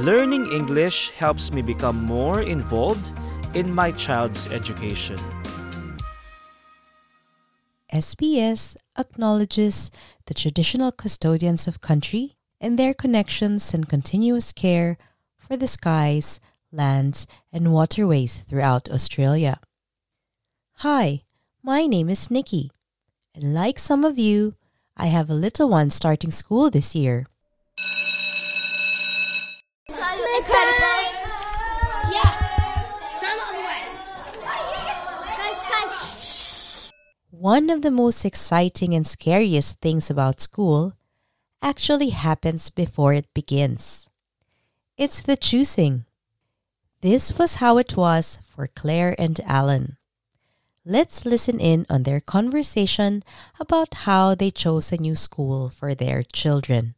Learning English helps me become more involved in my child's education. SBS acknowledges the traditional custodians of country and their connections and continuous care for the skies, lands, and waterways throughout Australia. Hi, my name is Nikki, and like some of you, I have a little one starting school this year. One of the most exciting and scariest things about school actually happens before it begins. It's the choosing. This was how it was for Claire and Alan. Let's listen in on their conversation about how they chose a new school for their children.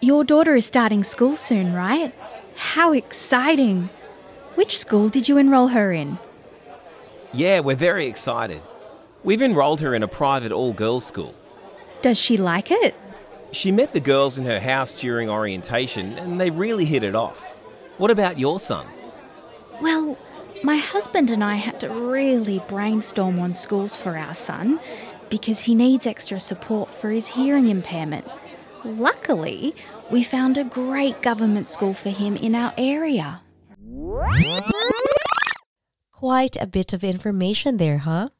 Your daughter is starting school soon, right? How exciting! Which school did you enroll her in? Yeah, we're very excited. We've enrolled her in a private all girls school. Does she like it? She met the girls in her house during orientation and they really hit it off. What about your son? Well, my husband and I had to really brainstorm on schools for our son because he needs extra support for his hearing impairment. Luckily, we found a great government school for him in our area. Quite a bit of information there, huh?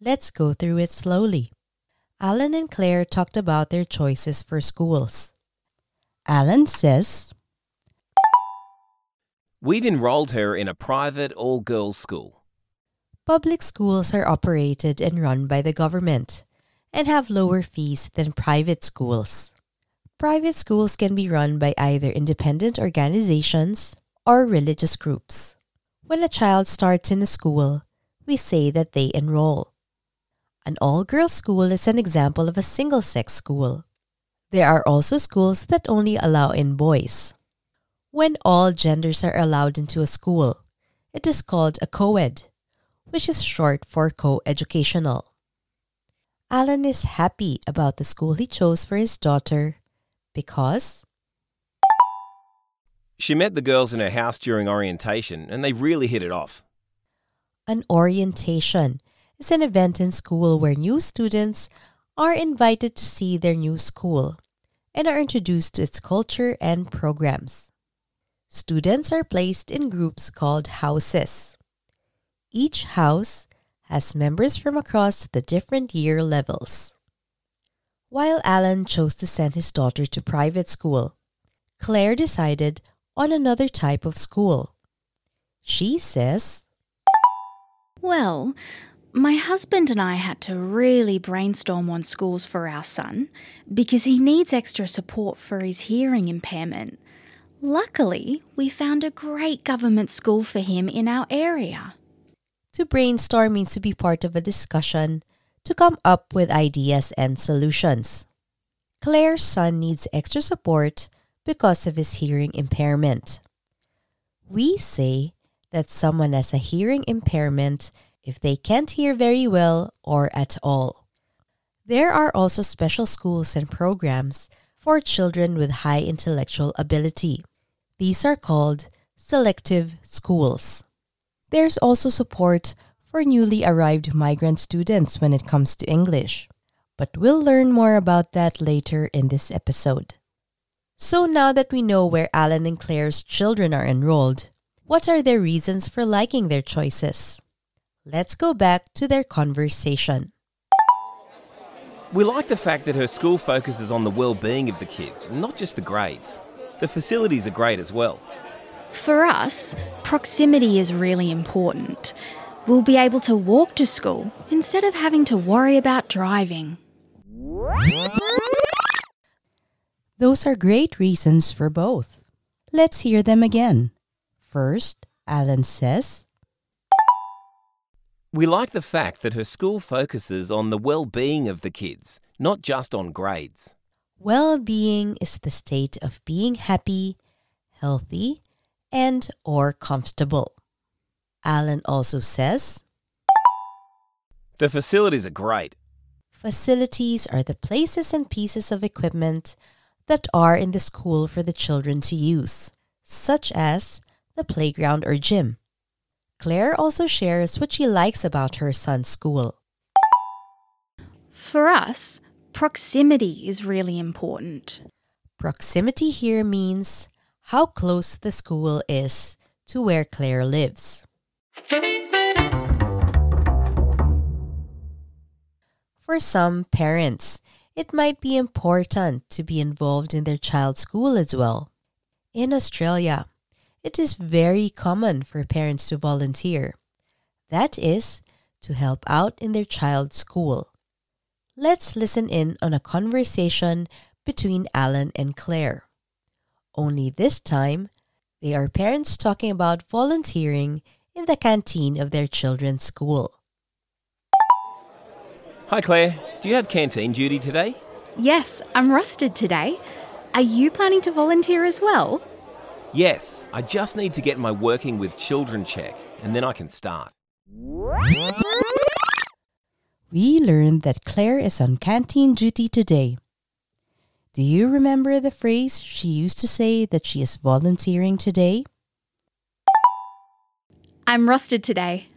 Let's go through it slowly. Alan and Claire talked about their choices for schools. Alan says, We've enrolled her in a private all girls school. Public schools are operated and run by the government and have lower fees than private schools. Private schools can be run by either independent organizations or religious groups. When a child starts in a school, we say that they enroll. An all girls school is an example of a single sex school. There are also schools that only allow in boys. When all genders are allowed into a school, it is called a co ed, which is short for co educational. Alan is happy about the school he chose for his daughter because She met the girls in her house during orientation and they really hit it off. An orientation is an event in school where new students are invited to see their new school and are introduced to its culture and programs. Students are placed in groups called houses. Each house has members from across the different year levels. While Alan chose to send his daughter to private school, Claire decided on another type of school. She says, Well, my husband and I had to really brainstorm on schools for our son because he needs extra support for his hearing impairment. Luckily, we found a great government school for him in our area. To brainstorm means to be part of a discussion to come up with ideas and solutions. Claire's son needs extra support because of his hearing impairment. We say that someone has a hearing impairment if they can't hear very well or at all. There are also special schools and programs for children with high intellectual ability. These are called selective schools. There's also support for newly arrived migrant students when it comes to English, but we'll learn more about that later in this episode. So now that we know where Alan and Claire's children are enrolled, what are their reasons for liking their choices? Let's go back to their conversation. We like the fact that her school focuses on the well being of the kids, not just the grades. The facilities are great as well. For us, proximity is really important. We'll be able to walk to school instead of having to worry about driving. Those are great reasons for both. Let's hear them again. First, Alan says, We like the fact that her school focuses on the well being of the kids, not just on grades. Well being is the state of being happy, healthy, and or comfortable. Alan also says, The facilities are great. Facilities are the places and pieces of equipment that are in the school for the children to use, such as the playground or gym. Claire also shares what she likes about her son's school. For us, proximity is really important. Proximity here means how close the school is to where Claire lives. For some parents, it might be important to be involved in their child's school as well. In Australia, it is very common for parents to volunteer. That is, to help out in their child's school. Let's listen in on a conversation between Alan and Claire. Only this time, they are parents talking about volunteering in the canteen of their children's school. Hi Claire, do you have canteen duty today? Yes, I'm rostered today. Are you planning to volunteer as well? Yes, I just need to get my working with children check and then I can start. We learned that Claire is on canteen duty today. Do you remember the phrase she used to say that she is volunteering today? I'm rostered today.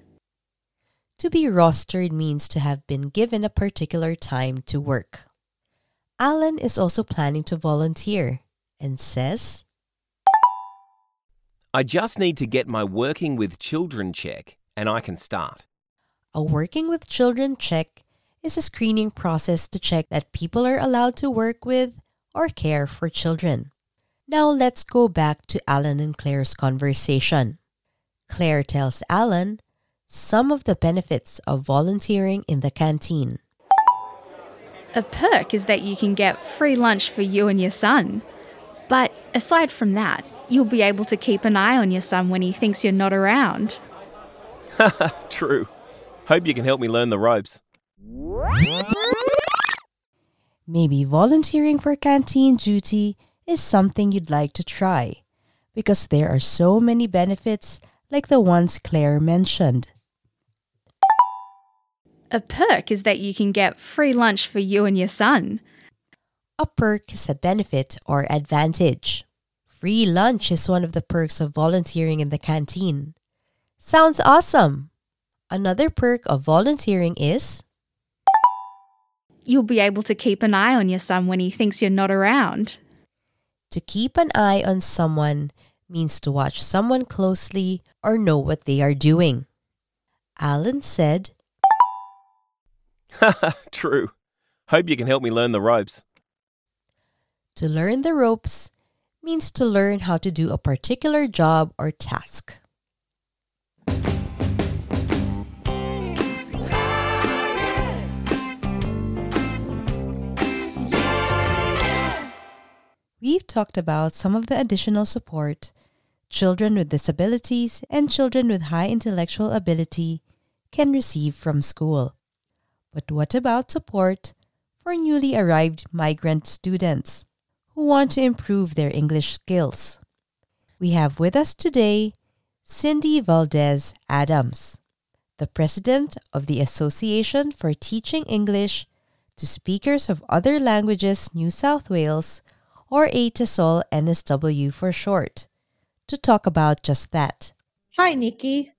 To be rostered means to have been given a particular time to work. Alan is also planning to volunteer and says, I just need to get my working with children check and I can start. A working with children check is a screening process to check that people are allowed to work with or care for children. Now let's go back to Alan and Claire's conversation. Claire tells Alan some of the benefits of volunteering in the canteen. A perk is that you can get free lunch for you and your son. But aside from that, you'll be able to keep an eye on your son when he thinks you're not around. True. Hope you can help me learn the ropes. Maybe volunteering for canteen duty is something you'd like to try because there are so many benefits like the ones Claire mentioned. A perk is that you can get free lunch for you and your son. A perk is a benefit or advantage. Free lunch is one of the perks of volunteering in the canteen. Sounds awesome! Another perk of volunteering is You'll be able to keep an eye on your son when he thinks you're not around. to keep an eye on someone means to watch someone closely or know what they are doing. Alan said, True. Hope you can help me learn the ropes. To learn the ropes means to learn how to do a particular job or task. We've talked about some of the additional support children with disabilities and children with high intellectual ability can receive from school. But what about support for newly arrived migrant students who want to improve their English skills? We have with us today Cindy Valdez Adams, the president of the Association for Teaching English to Speakers of Other Languages New South Wales, or ATESOL NSW for short, to talk about just that. Hi, Nikki.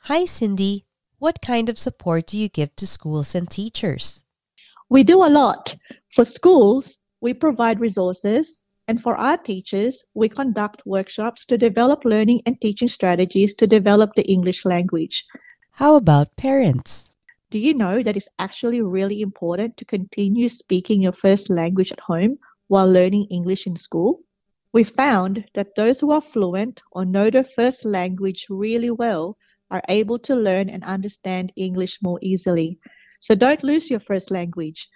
Hi, Cindy. What kind of support do you give to schools and teachers? We do a lot. For schools, we provide resources, and for our teachers, we conduct workshops to develop learning and teaching strategies to develop the English language. How about parents? Do you know that it's actually really important to continue speaking your first language at home while learning English in school? We found that those who are fluent or know their first language really well are able to learn and understand English more easily. So don't lose your first language.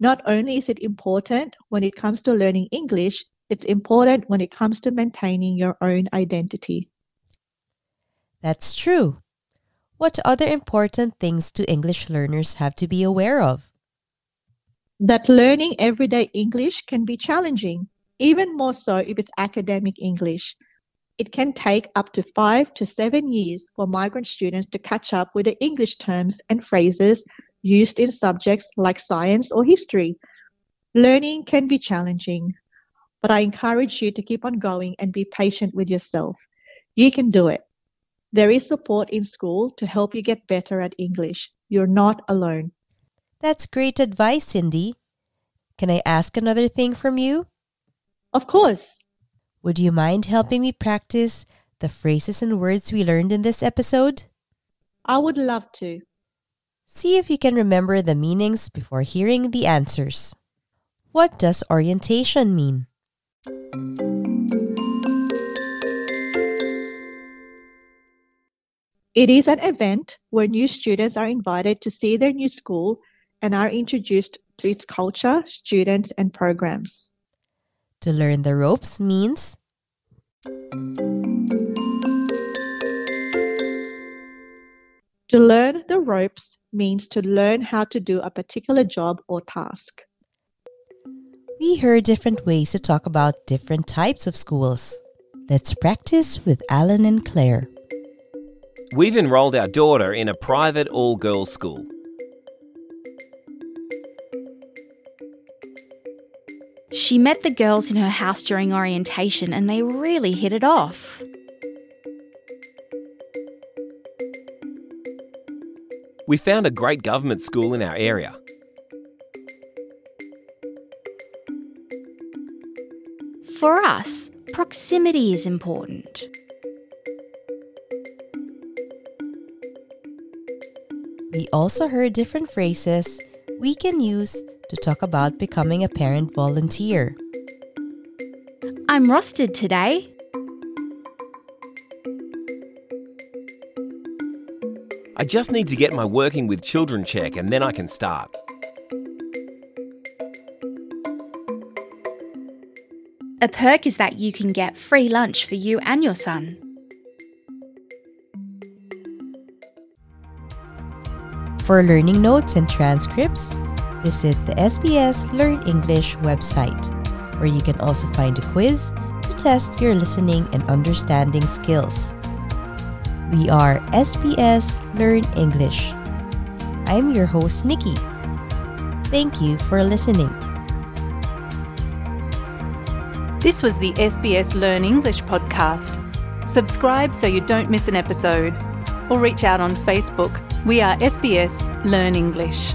Not only is it important when it comes to learning English, it's important when it comes to maintaining your own identity. That's true. What other important things do English learners have to be aware of? That learning everyday English can be challenging, even more so if it's academic English. It can take up to five to seven years for migrant students to catch up with the English terms and phrases used in subjects like science or history. Learning can be challenging. but I encourage you to keep on going and be patient with yourself. You can do it. There is support in school to help you get better at English. You're not alone. That's great advice, Cindy. Can I ask another thing from you? Of course. Would you mind helping me practice the phrases and words we learned in this episode? I would love to. See if you can remember the meanings before hearing the answers. What does orientation mean? It is an event where new students are invited to see their new school and are introduced to its culture, students, and programs. To learn the ropes means To learn the ropes means to learn how to do a particular job or task. we heard different ways to talk about different types of schools. Let's practice with Alan and Claire. We've enrolled our daughter in a private all girls school. She met the girls in her house during orientation and they really hit it off. We found a great government school in our area. For us, proximity is important. We also heard different phrases we can use to talk about becoming a parent volunteer. I'm rostered today. I just need to get my working with children check and then I can start. A perk is that you can get free lunch for you and your son. For learning notes and transcripts, visit the SBS Learn English website, where you can also find a quiz to test your listening and understanding skills. We are SBS Learn English. I'm your host, Nikki. Thank you for listening. This was the SBS Learn English podcast. Subscribe so you don't miss an episode, or reach out on Facebook. We are SBS Learn English.